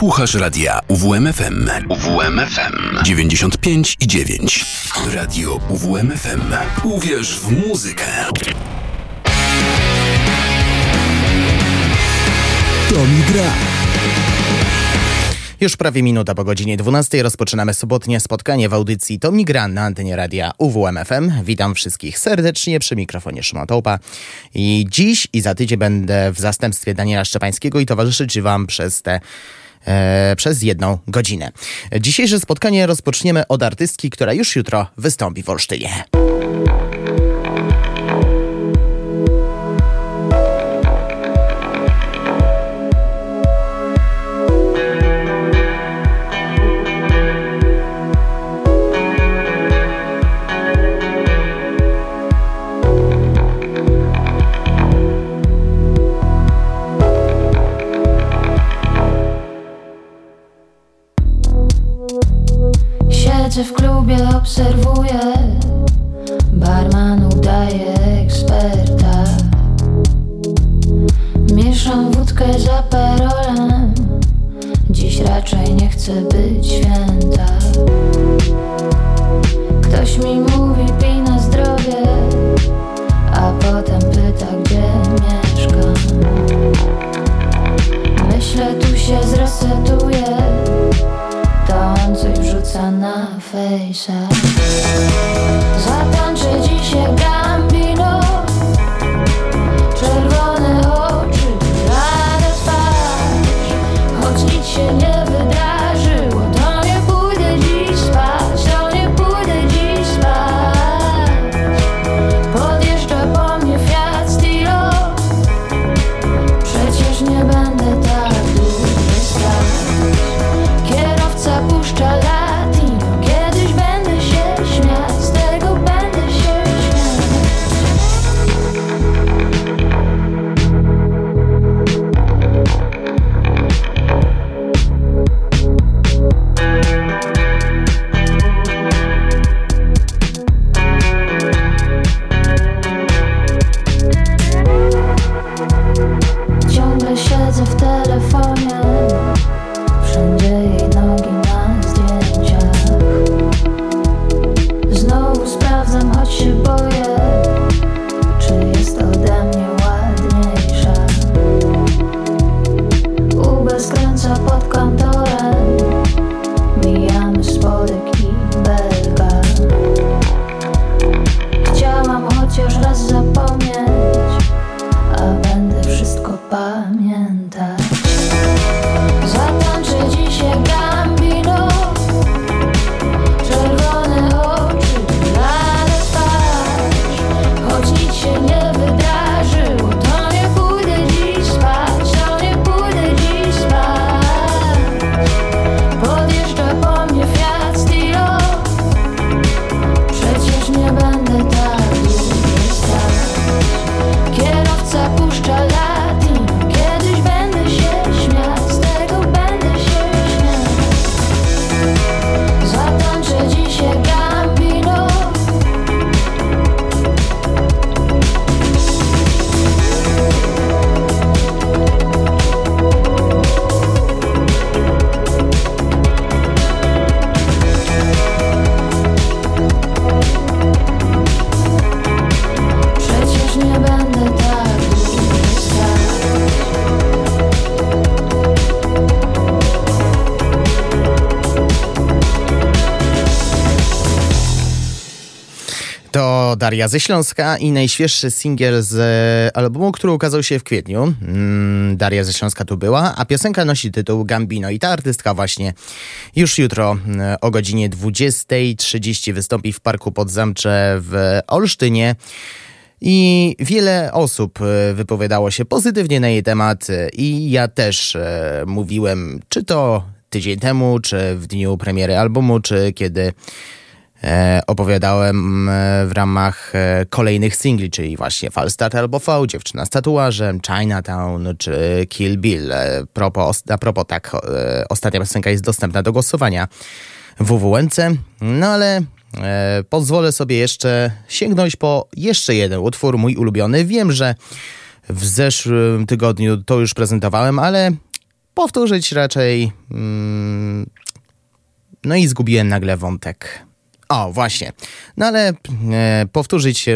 Słuchasz radia UWMFM. UWMFM 95 i 9. Radio UWMFM. Uwierz w muzykę. To mi gra. Już prawie minuta po godzinie 12 rozpoczynamy sobotnie spotkanie w audycji To Migra na antenie radia UWMFM. Witam wszystkich serdecznie przy mikrofonie Szymon Tołpa. I dziś i za tydzień będę w zastępstwie Daniela Szczepańskiego i towarzyszyć Wam przez te e, przez jedną godzinę. Dzisiejsze spotkanie rozpoczniemy od artystki, która już jutro wystąpi w Olsztynie. W klubie, obserwuję Barman udaje eksperta. Mieszam wódkę za perolem Dziś raczej nie chcę być święta. Ktoś mi mówi pij na zdrowie. A potem pyta gdzie mieszkam. Myślę tu się zresetuję to on coś wrzuca na fejsa Zatańczę dzisiaj gambino Daria ze Śląska i najświeższy singiel z e, albumu, który ukazał się w kwietniu. Mm, Daria ze Śląska tu była, a piosenka nosi tytuł Gambino i ta artystka właśnie już jutro e, o godzinie 20.30 wystąpi w Parku Podzamcze w Olsztynie. I wiele osób e, wypowiadało się pozytywnie na jej temat i ja też e, mówiłem, czy to tydzień temu, czy w dniu premiery albumu, czy kiedy opowiadałem e, w ramach e, kolejnych singli, czyli właśnie Falstart albo V, Dziewczyna z tatuażem, Chinatown czy Kill Bill. E, propos, a propos tak, e, ostatnia piosenka jest dostępna do głosowania w WWNC, no ale e, pozwolę sobie jeszcze sięgnąć po jeszcze jeden utwór, mój ulubiony. Wiem, że w zeszłym tygodniu to już prezentowałem, ale powtórzyć raczej. Mm, no i zgubiłem nagle wątek. O, właśnie. No ale e, powtórzyć e,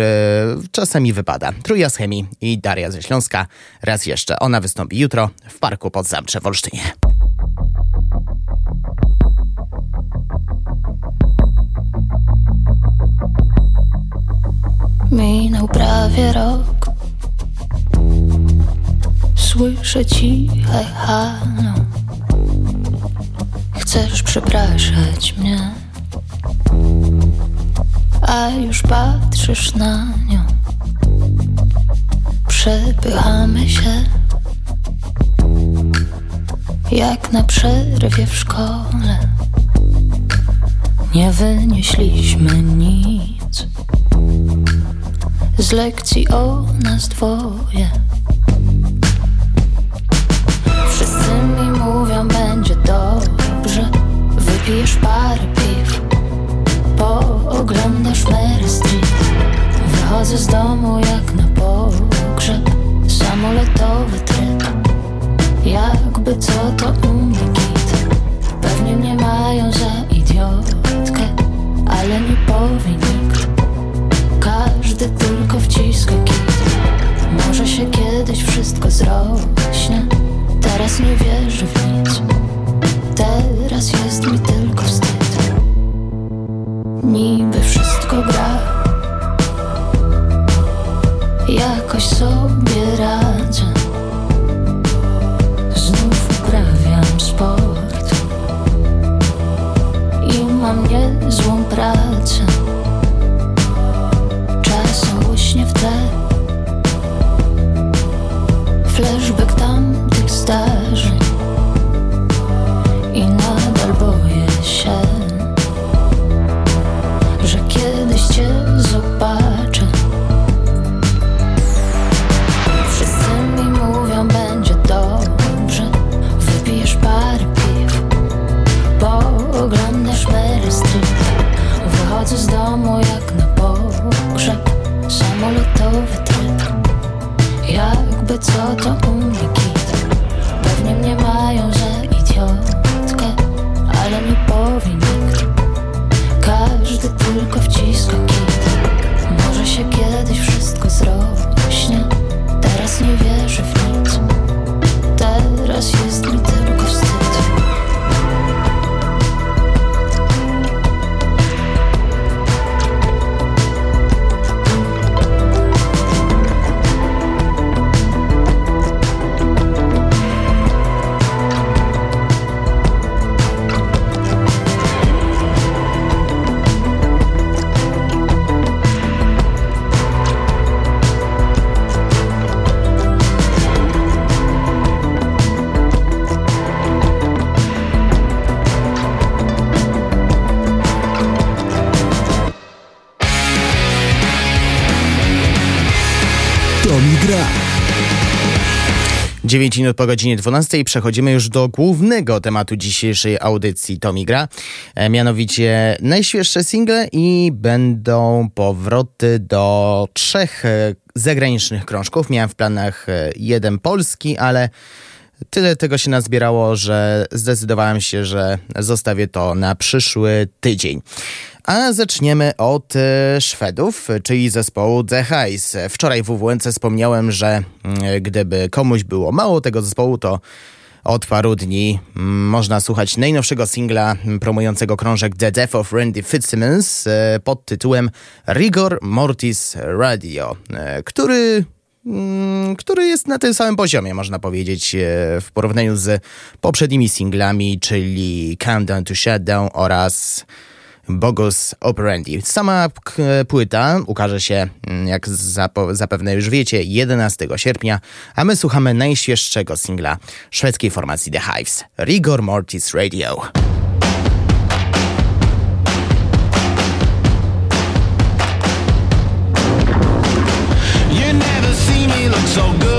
czasami wypada. Trójja z chemii i Daria ze Śląska. Raz jeszcze. Ona wystąpi jutro w parku pod Zamcze w Olsztynie. Minął prawie rok Słyszę ciche halo Chcesz przepraszać mnie A już patrzysz na nią. Przepychamy się. Jak na przerwie w szkole. Nie wynieśliśmy nic. Z lekcji o nas dwoje. Wychodzę z domu jak na pogrzeb, samolotowy tryb. Jakby co to u mnie git. Pewnie mnie mają za idiotkę, ale nie powie. Każdy tylko wciska kit Może się kiedyś wszystko zrośnie Teraz nie wierzę w nic Teraz jest mi tylko wstyd Niby wszystko gra Jakoś sobie radzę. Znów uprawiam sport I mam niezłą pracę. Czasem łyśnie w tle. Flashback tamtych zdarzeń. I nadal boję się Że kiedyś cię zobaczę Wychodzę z domu jak na pogrzeb Samolotowy tryb. Jakby co to u mnie kit Pewnie mnie mają za idiotkę Ale nie powie Każdy tylko wciska kit. Może się kiedyś wszystko zrośnie. Teraz nie wierzę w nic. Teraz jest mi tylko 9 minut po godzinie 12 przechodzimy już do głównego tematu dzisiejszej audycji Tomigra, e, mianowicie najświeższe single i będą powroty do trzech e, zagranicznych krążków. Miałem w planach e, jeden polski, ale tyle tego się nazbierało, że zdecydowałem się, że zostawię to na przyszły tydzień. A zaczniemy od e, Szwedów, czyli zespołu The Highs. Wczoraj w WWNC wspomniałem, że mm, gdyby komuś było mało tego zespołu, to od paru dni mm, można słuchać najnowszego singla promującego krążek The Death of Randy Fitzsimmons e, pod tytułem Rigor Mortis Radio, e, który mm, który jest na tym samym poziomie, można powiedzieć, w porównaniu z poprzednimi singlami, czyli Countdown to Shutdown oraz Bogus Operandi. Sama płyta ukaże się, mm, jak zapewne już wiecie, 11 sierpnia, a my słuchamy najświeższego singla szwedzkiej formacji The Hives, Rigor Mortis Radio. You never see me look so good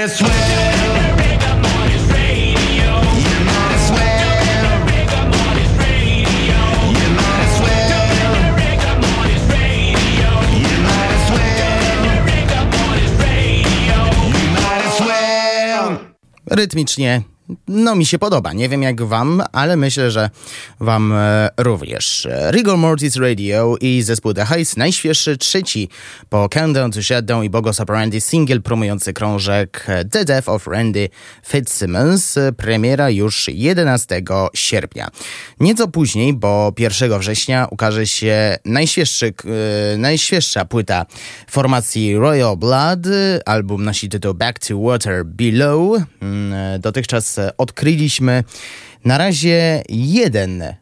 might as. Rytmicznie, no mi się podoba. Nie wiem jak wam, ale myślę, że wam e, również. Rigor Mortis Radio i zespół The Heights, najświeższy, trzeci po Countdown to Shutdown i Bogos Randy single promujący krążek The Death of Randy Fitzsimmons. Premiera już 11 sierpnia. Nieco później, bo 1 września ukaże się najświeższy, e, najświeższa płyta formacji Royal Blood. Album nosi tytuł Back to Water Below. Mm, Dotychczas e, odkryliśmy na razie jeden e,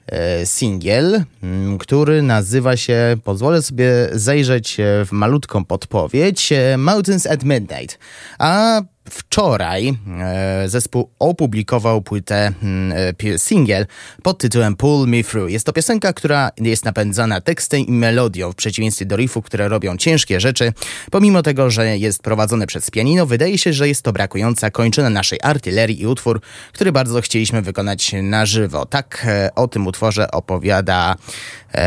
singiel, mm, który nazywa się, pozwolę sobie zajrzeć e, w malutką podpowiedź, e, Mountains at Midnight. A wczoraj e, zespół opublikował płytę, mm, e, singiel pod tytułem Pull Me Through. Jest to piosenka, która jest napędzana tekstem i melodią, w przeciwieństwie do riffów, które robią ciężkie rzeczy. Pomimo tego, że jest prowadzone przez pianino, wydaje się, że jest to brakująca kończyna naszej artylerii i utwór, który bardzo chcieliśmy wykonać na żywo. Tak e, o tym utworze opowiada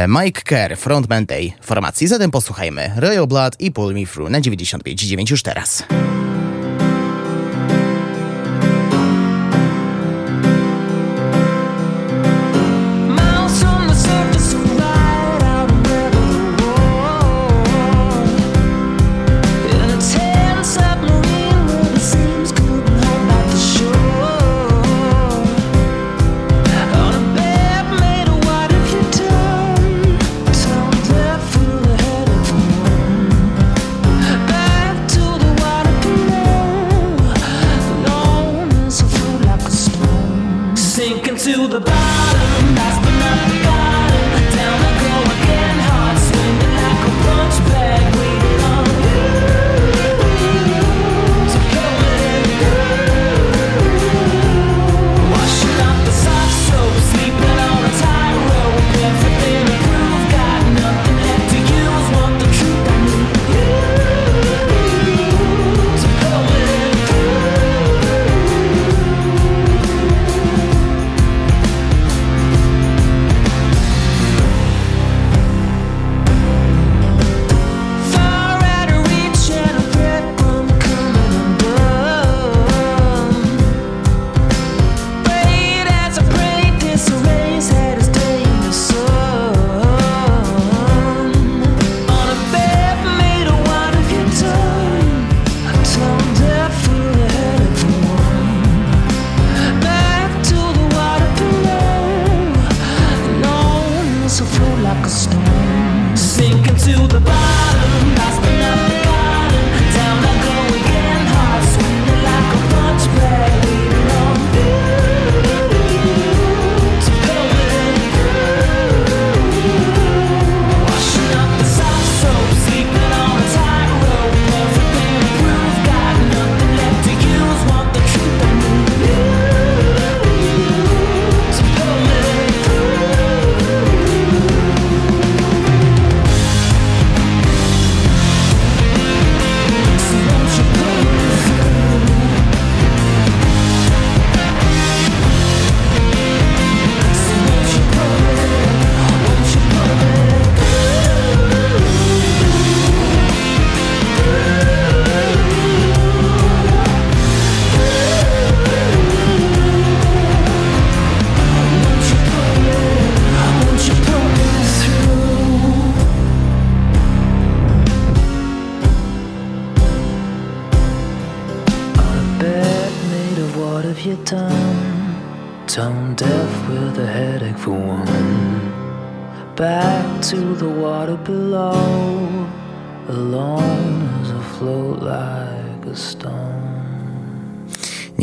Mike Kerr, frontman tej formacji. Zatem posłuchajmy Royal Blood i Pull Me Through na 95,9 już teraz.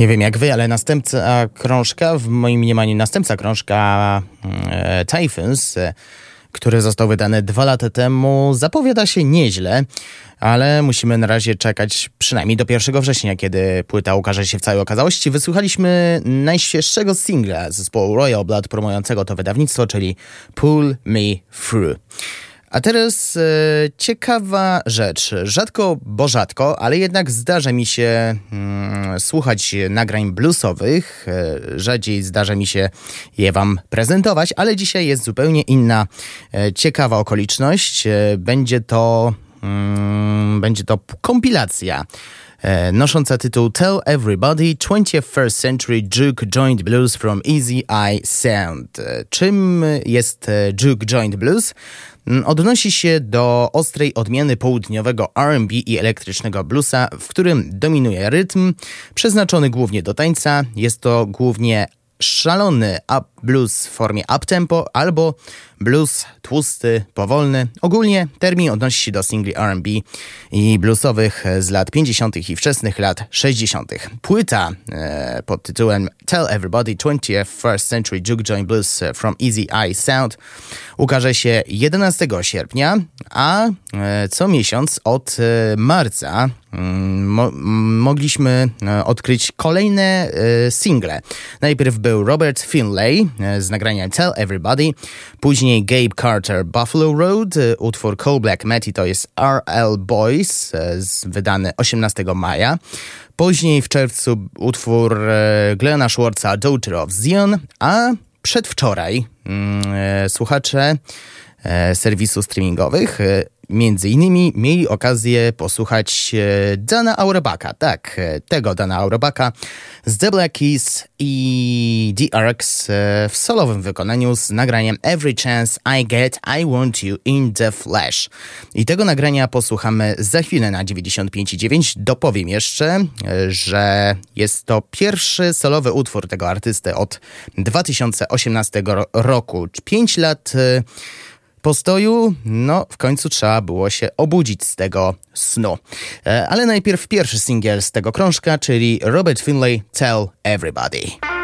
Nie wiem jak wy, ale następca krążka, w moim mniemaniu następca krążka e, Typhoons, e, który został wydany dwa lata temu, zapowiada się nieźle, ale musimy na razie czekać przynajmniej do 1 września, kiedy płyta ukaże się w całej okazałości. Wysłuchaliśmy najświeższego singla zespołu Royal Blood promującego to wydawnictwo, czyli Pull Me Through. A teraz e, ciekawa rzecz. Rzadko, bo rzadko, ale jednak zdarza mi się mm, słuchać nagrań bluesowych. E, rzadziej zdarza mi się je wam prezentować, ale dzisiaj jest zupełnie inna e, ciekawa okoliczność. E, będzie to mm, będzie to kompilacja nosząca tytuł Tell Everybody 21st Century Juke Joint Blues from Easy Eye Sound. E, Czym jest e, Juke Joint Blues? Mm, Odnosi się do ostrej odmiany południowego R&B i elektrycznego bluesa, w którym dominuje rytm, przeznaczony głównie do tańca. Jest to głównie szalony up blues w formie uptempo albo blues tłusty, powolny. Ogólnie termin odnosi się do singli R&B i bluesowych z lat 50. i wczesnych lat 60. Płyta e, pod tytułem Tell Everybody 21st Century Juke Joint Blues from Easy Eye Sound ukaże się 11 sierpnia, a e, co miesiąc od e, marca mm, mo- m- mogliśmy e, odkryć kolejne e, single. Najpierw był Robert Finlay e, z nagraniem Tell Everybody, później Gabe Carter Buffalo Road, e, utwór Cold Black Matty to jest RL Boys, z- wydany 18 maja. Później w czerwcu utwór e, Glena Schwartza Daughter of Zion, a przedwczoraj mm, słuchacze serwisu streamingowych między innymi mieli okazję posłuchać e, Dana Auerbaka, tak, e, tego Dana Auerbaka z The Black Keys i The Arcs e, w solowym wykonaniu z nagraniem Every Chance I Get, I Want You in the Flash. I tego nagrania posłuchamy za chwilę na 95,9. Dopowiem jeszcze, że jest to pierwszy solowy utwór tego artysty od 2018 ro- roku. Pięć lat postoju, no w końcu trzeba było się obudzić z tego snu. E, Ale najpierw pierwszy singiel z tego krążka, czyli Robert Finlay Tell Everybody.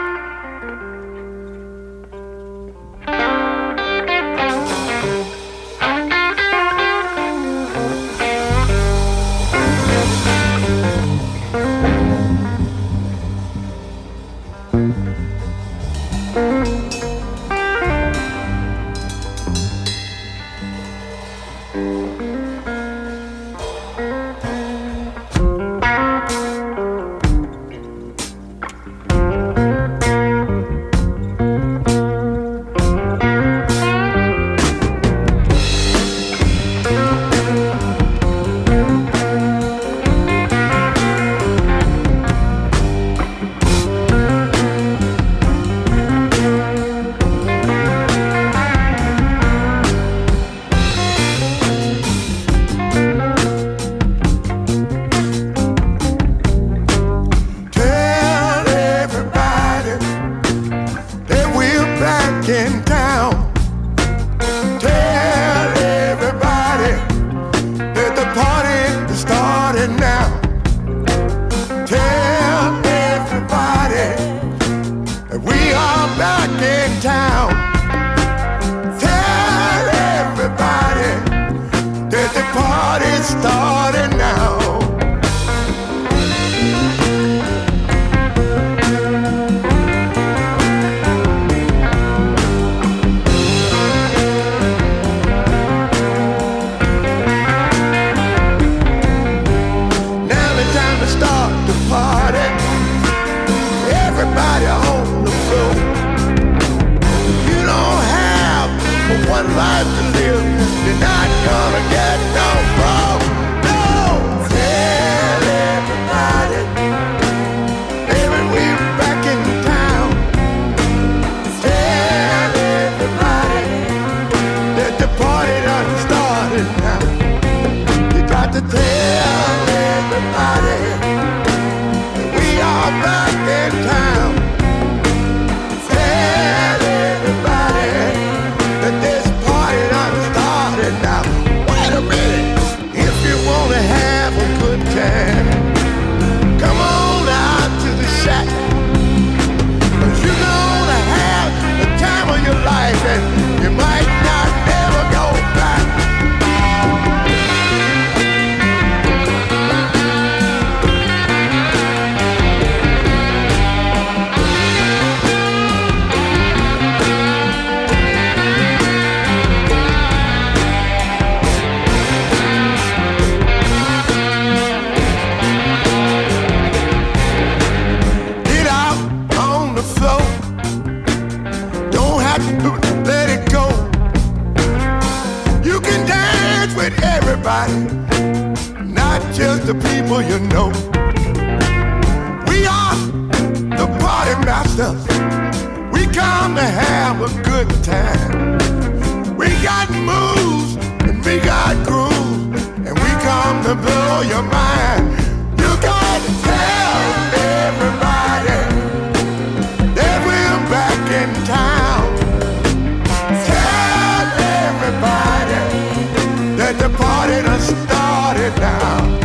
Let the party just start it now.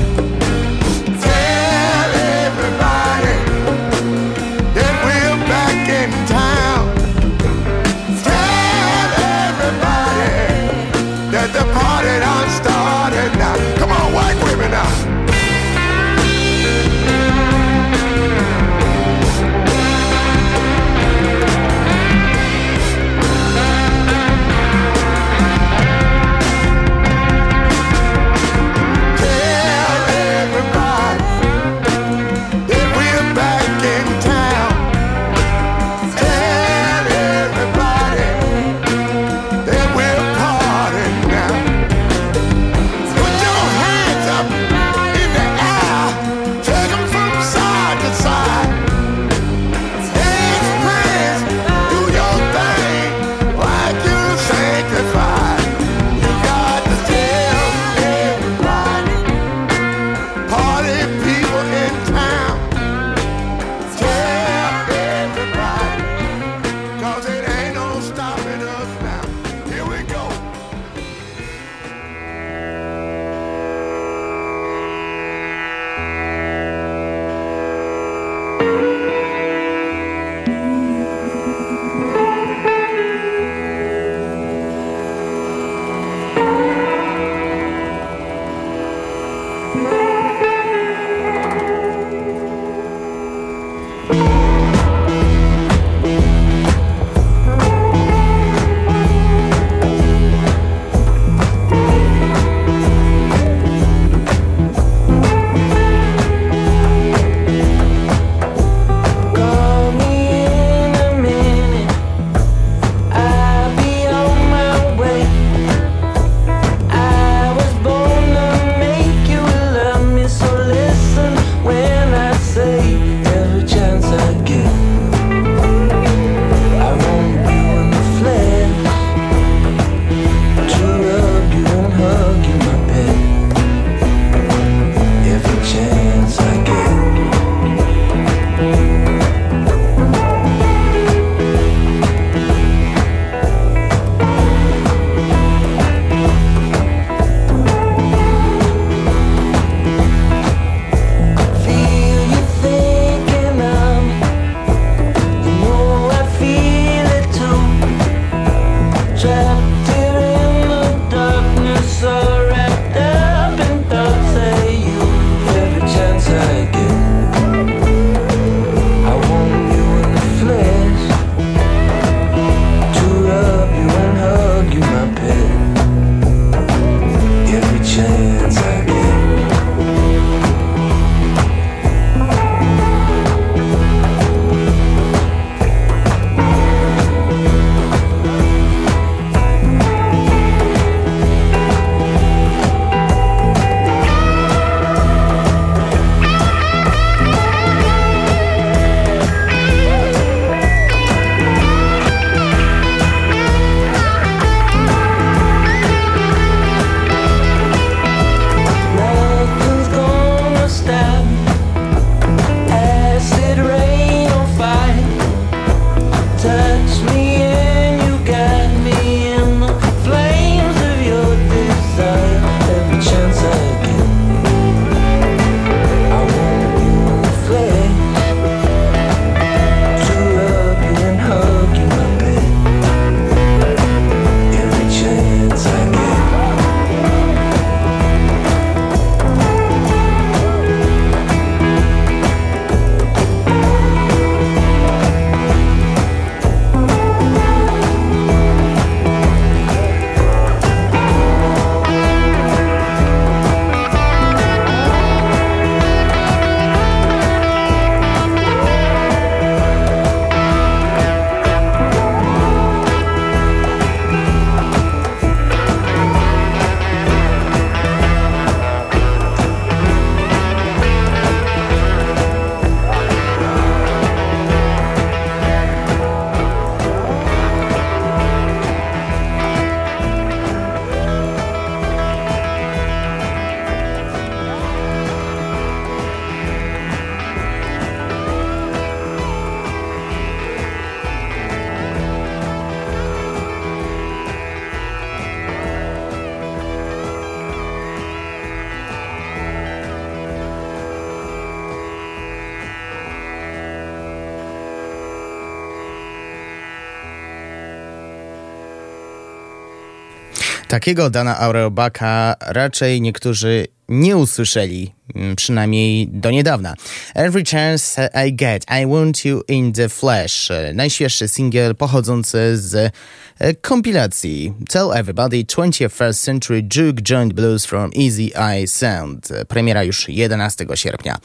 Takiego Dana Auerbaka raczej niektórzy nie usłyszeli, mm, przynajmniej do niedawna. Every Chance I Get, I Want You in the Flesh, najświeższy singiel pochodzący z e, kompilacji Tell Everybody 21st Century Juke Joint Blues from Easy Eye Sound. Premiera już 11 sierpnia.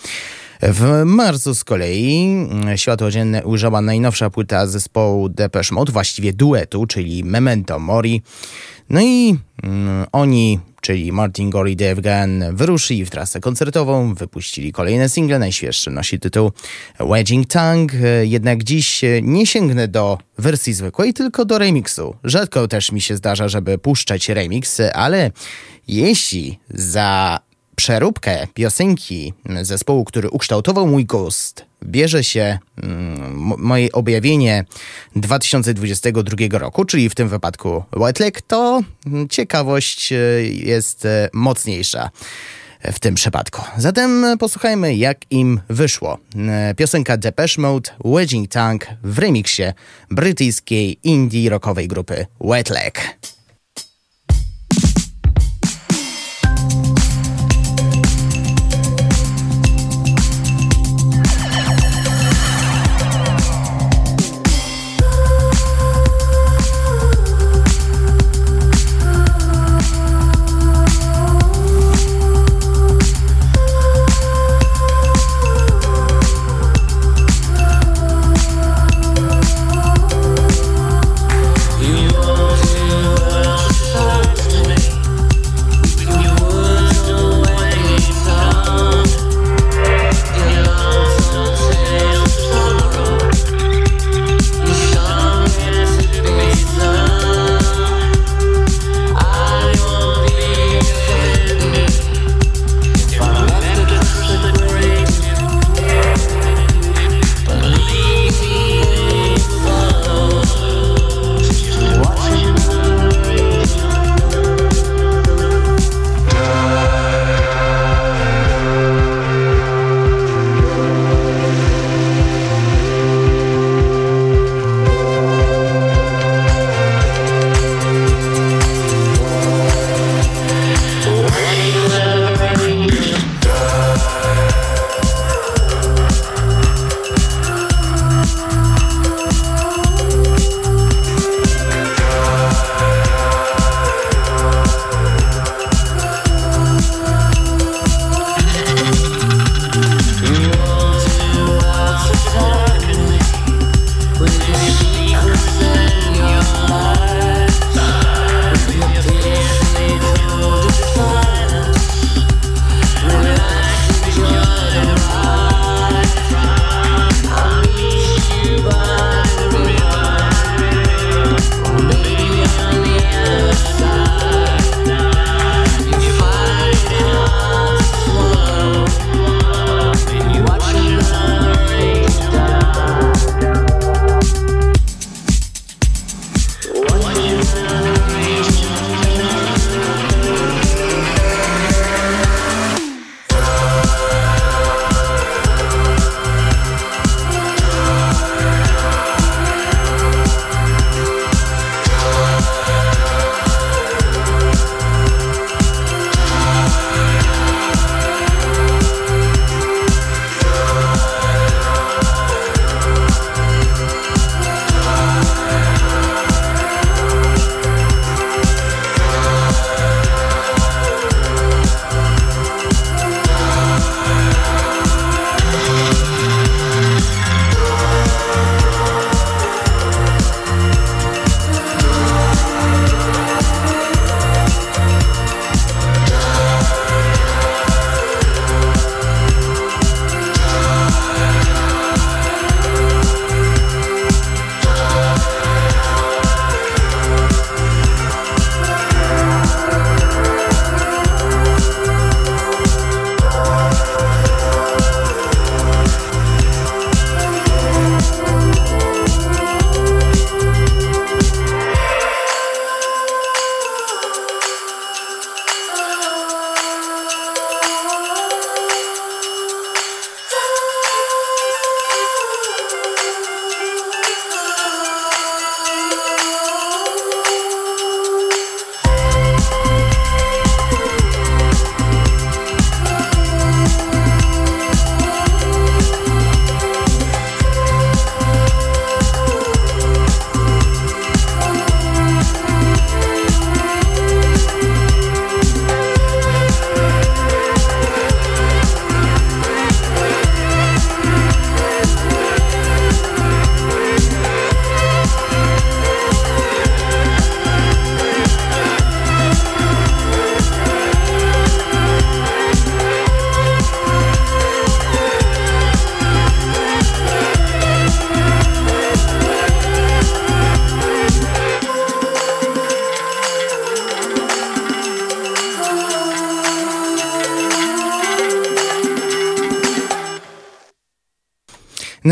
W marcu z kolei mm, światło dzienne ujrzała najnowsza płyta zespołu Depeche Mode, właściwie duetu, czyli Memento Mori. No i mm, oni, czyli Martin Gore i Dave Gann, wyruszyli w trasę koncertową, wypuścili kolejne single, najświeższy nosi tytuł Wedging Tongue, jednak dziś nie sięgnę do wersji zwykłej, tylko do remixu. Rzadko też mi się zdarza, żeby puszczać remix, ale jeśli za przeróbkę piosenki zespołu, który ukształtował mój gust, bierze się mm, moje objawienie 2022 roku, czyli w tym wypadku Wetleg, to ciekawość e, jest e, mocniejsza w tym przypadku. Zatem posłuchajmy, jak im wyszło. E, Piosenka Depeche Mode, Wedging Tank w remiksie brytyjskiej indie rockowej grupy Wetleg.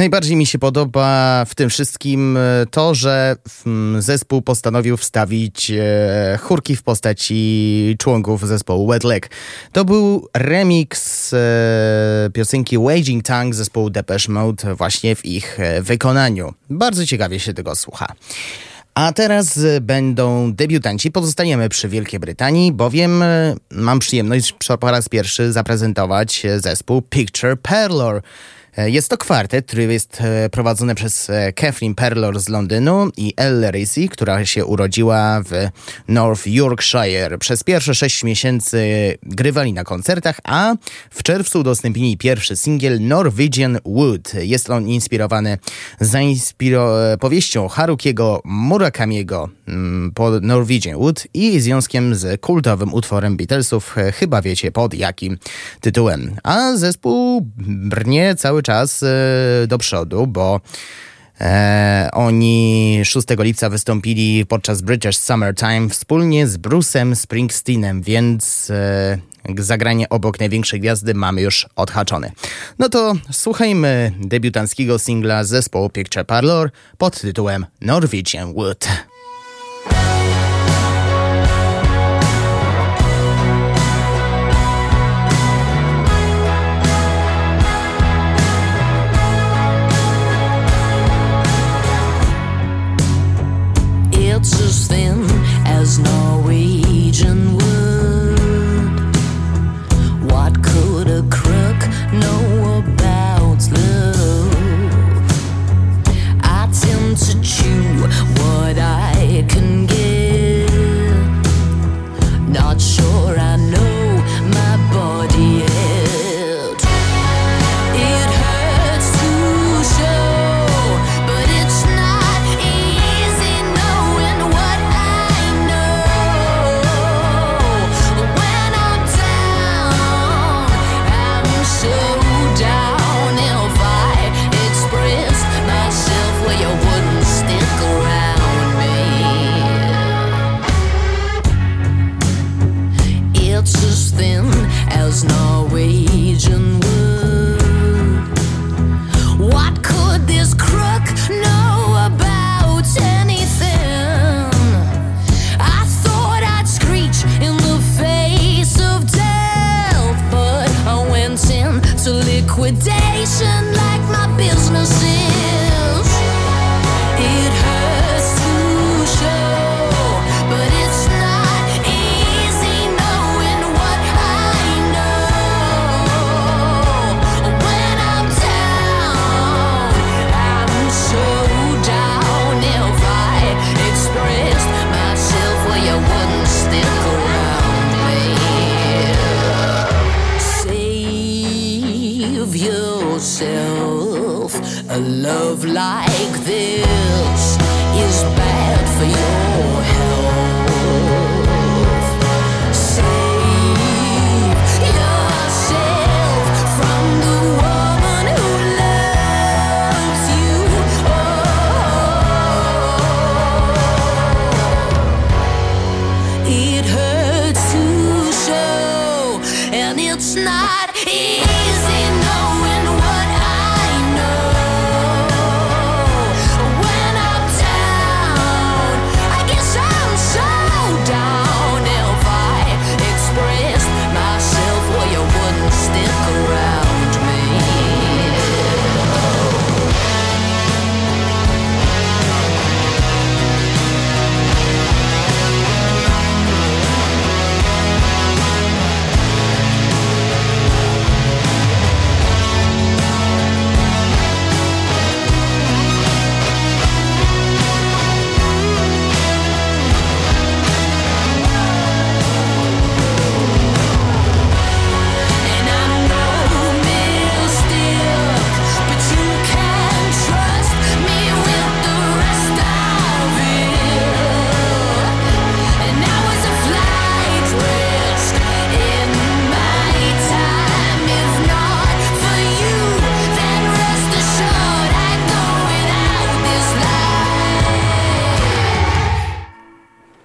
Najbardziej mi się podoba w tym wszystkim e, to, że mm, zespół postanowił wstawić e, chórki w postaci członków zespołu Wet Leg. To był remix e, piosenki Waging Tongue zespołu Depeche Mode właśnie w ich wykonaniu. Bardzo ciekawie się tego słucha. A teraz będą debiutanci. Pozostaniemy przy Wielkiej Brytanii, bowiem mam przyjemność po raz pierwszy zaprezentować zespół Picture Parlor. E, Jest to kwartet, który jest e, prowadzony przez e, Kathleen Perlor z Londynu i Elle Risi, która się urodziła w North Yorkshire. Przez pierwsze sześć miesięcy grywali na koncertach, a w czerwcu udostępnili pierwszy singiel Norwegian Wood. Jest on inspirowany zainspiro- powieścią Harukiego Murakamiego mm, pod Norwegian Wood i związkiem z kultowym utworem Beatlesów, chyba wiecie pod jakim tytułem. A zespół brnie cały czas e, do przodu, bo E, oni 6 lipca wystąpili podczas British Summertime wspólnie z Bruce'em Springsteenem, więc e, zagranie obok największej gwiazdy mamy już odhaczone. No to słuchajmy debiutanckiego singla zespołu Picture Parlor pod tytułem Norwegian Wood.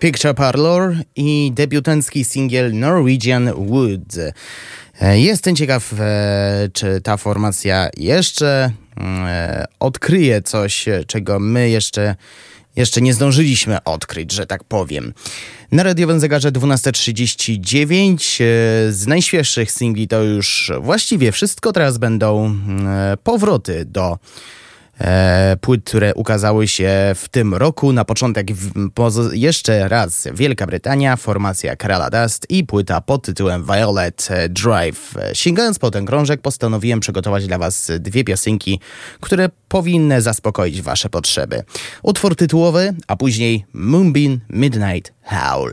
Picture Parlor i debiutancki singiel Norwegian Wood. E, Jestem ciekaw, e, czy ta formacja jeszcze e, odkryje coś, czego my jeszcze, jeszcze nie zdążyliśmy odkryć, że tak powiem. Na radiowym zegarze 12.39 e, z najświeższych singli to już właściwie wszystko. Teraz będą e, powroty do płyt, które ukazały się w tym roku. Na początek jeszcze raz Wielka Brytania, formacja Kerala Dust i płyta pod tytułem Violet e, Drive. E, Sięgając po ten krążek postanowiłem przygotować dla Was dwie piosenki, które powinny zaspokoić Wasze potrzeby. Utwór tytułowy, a później Moonbeam Midnight Howl.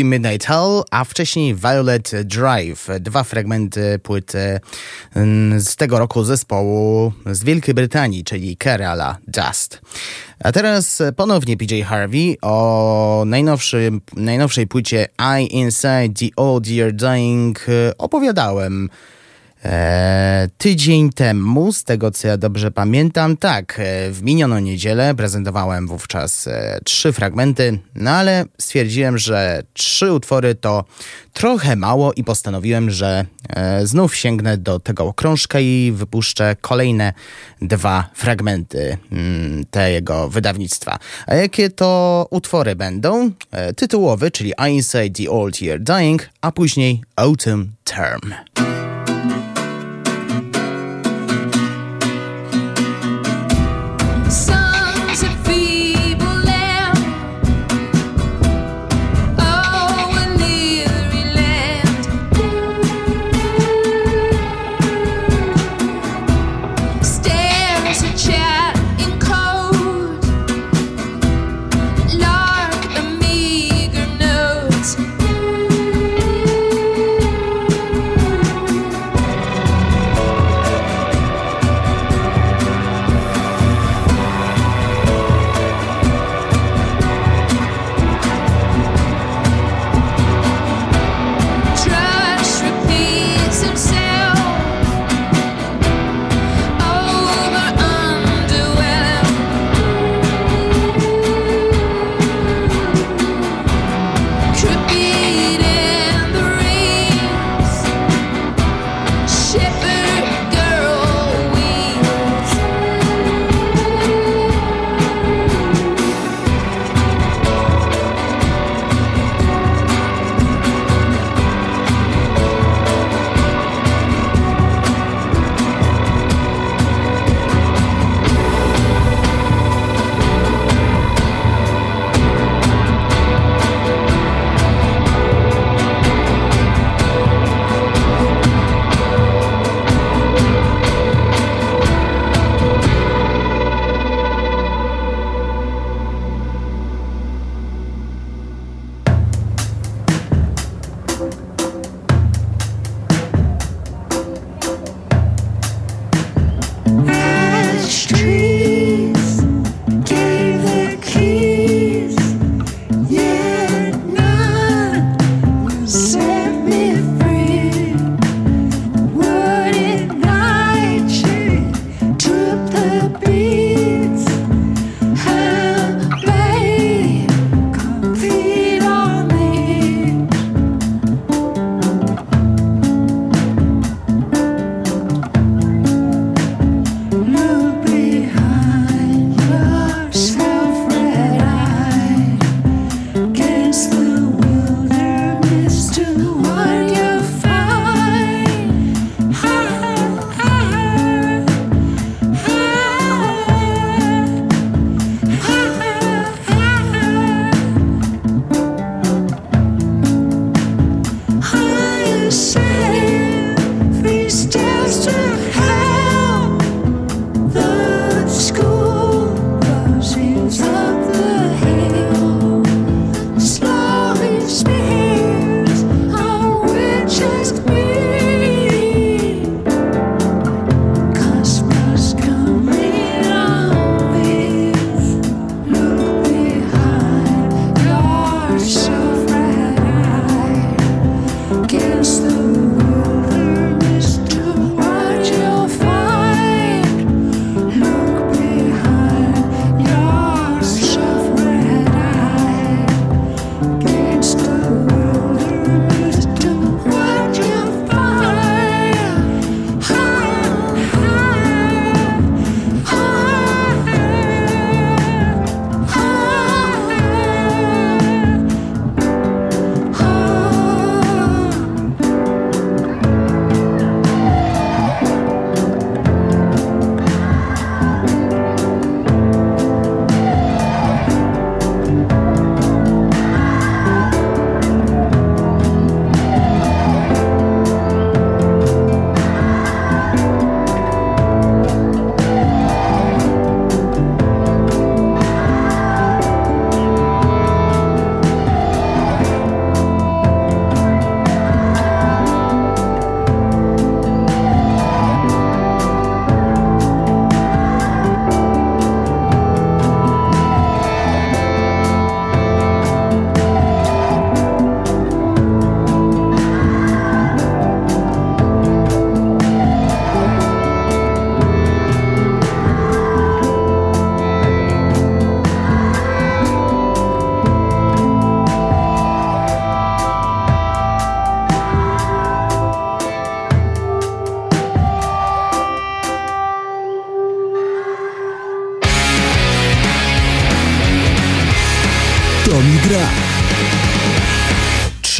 Moonbeam Midnight Hall, a wcześniej Violet Drive. Dwa fragmenty płyty mm, z tego roku zespołu z Wielkiej Brytanii, czyli Kerala Dust. A teraz ponownie PJ Harvey o najnowszej płycie I Inside the Old Year Dying opowiadałem E, tydzień temu, z tego co ja dobrze pamiętam, tak, e, w minioną niedzielę prezentowałem wówczas e, trzy fragmenty, no ale stwierdziłem, że trzy utwory to trochę mało i postanowiłem, że znów sięgnę do tego krążka i wypuszczę kolejne dwa fragmenty mm, tego wydawnictwa. A jakie to utwory będą? Tytułowy, czyli Inside the Old Year Dying, a później Autumn Term.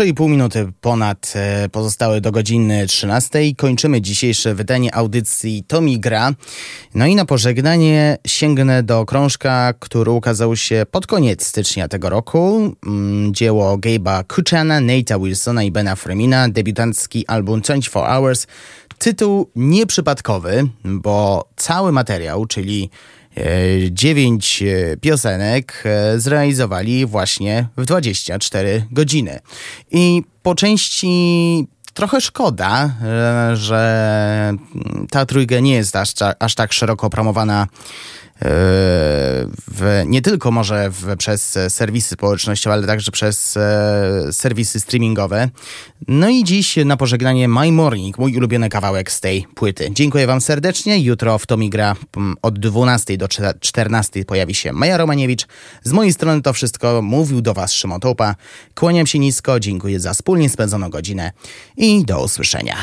3,5 minuty ponad e, pozostały do godziny 13. Kończymy dzisiejsze wydanie audycji Tomi Gra. No i na pożegnanie sięgnę do krążka, który ukazał się pod koniec stycznia tego roku. Mm, Dzieło Gabe'a Kuchana, Nate'a Wilsona i Bena Fremina, debiutancki album 24 Hours. Tytuł nieprzypadkowy, bo cały materiał, czyli dziewięć e, piosenek e, zrealizowali właśnie w 24 godziny. I po części trochę szkoda, e, że ta trójka nie jest aż, aż tak szeroko promowana e, w, nie tylko może w, przez serwisy społecznościowe, ale także przez e, serwisy streamingowe. No i dziś na pożegnanie My Morning, mój ulubiony kawałek z tej płyty. Dziękuję Wam serdecznie. Jutro w Tomi gra od 12 do 14 pojawi się Maja Romaniewicz. Z mojej strony to wszystko. Mówił do Was Szymon Tołpa. Kłaniam się nisko, dziękuję za wspólnie spędzoną godzinę i do usłyszenia.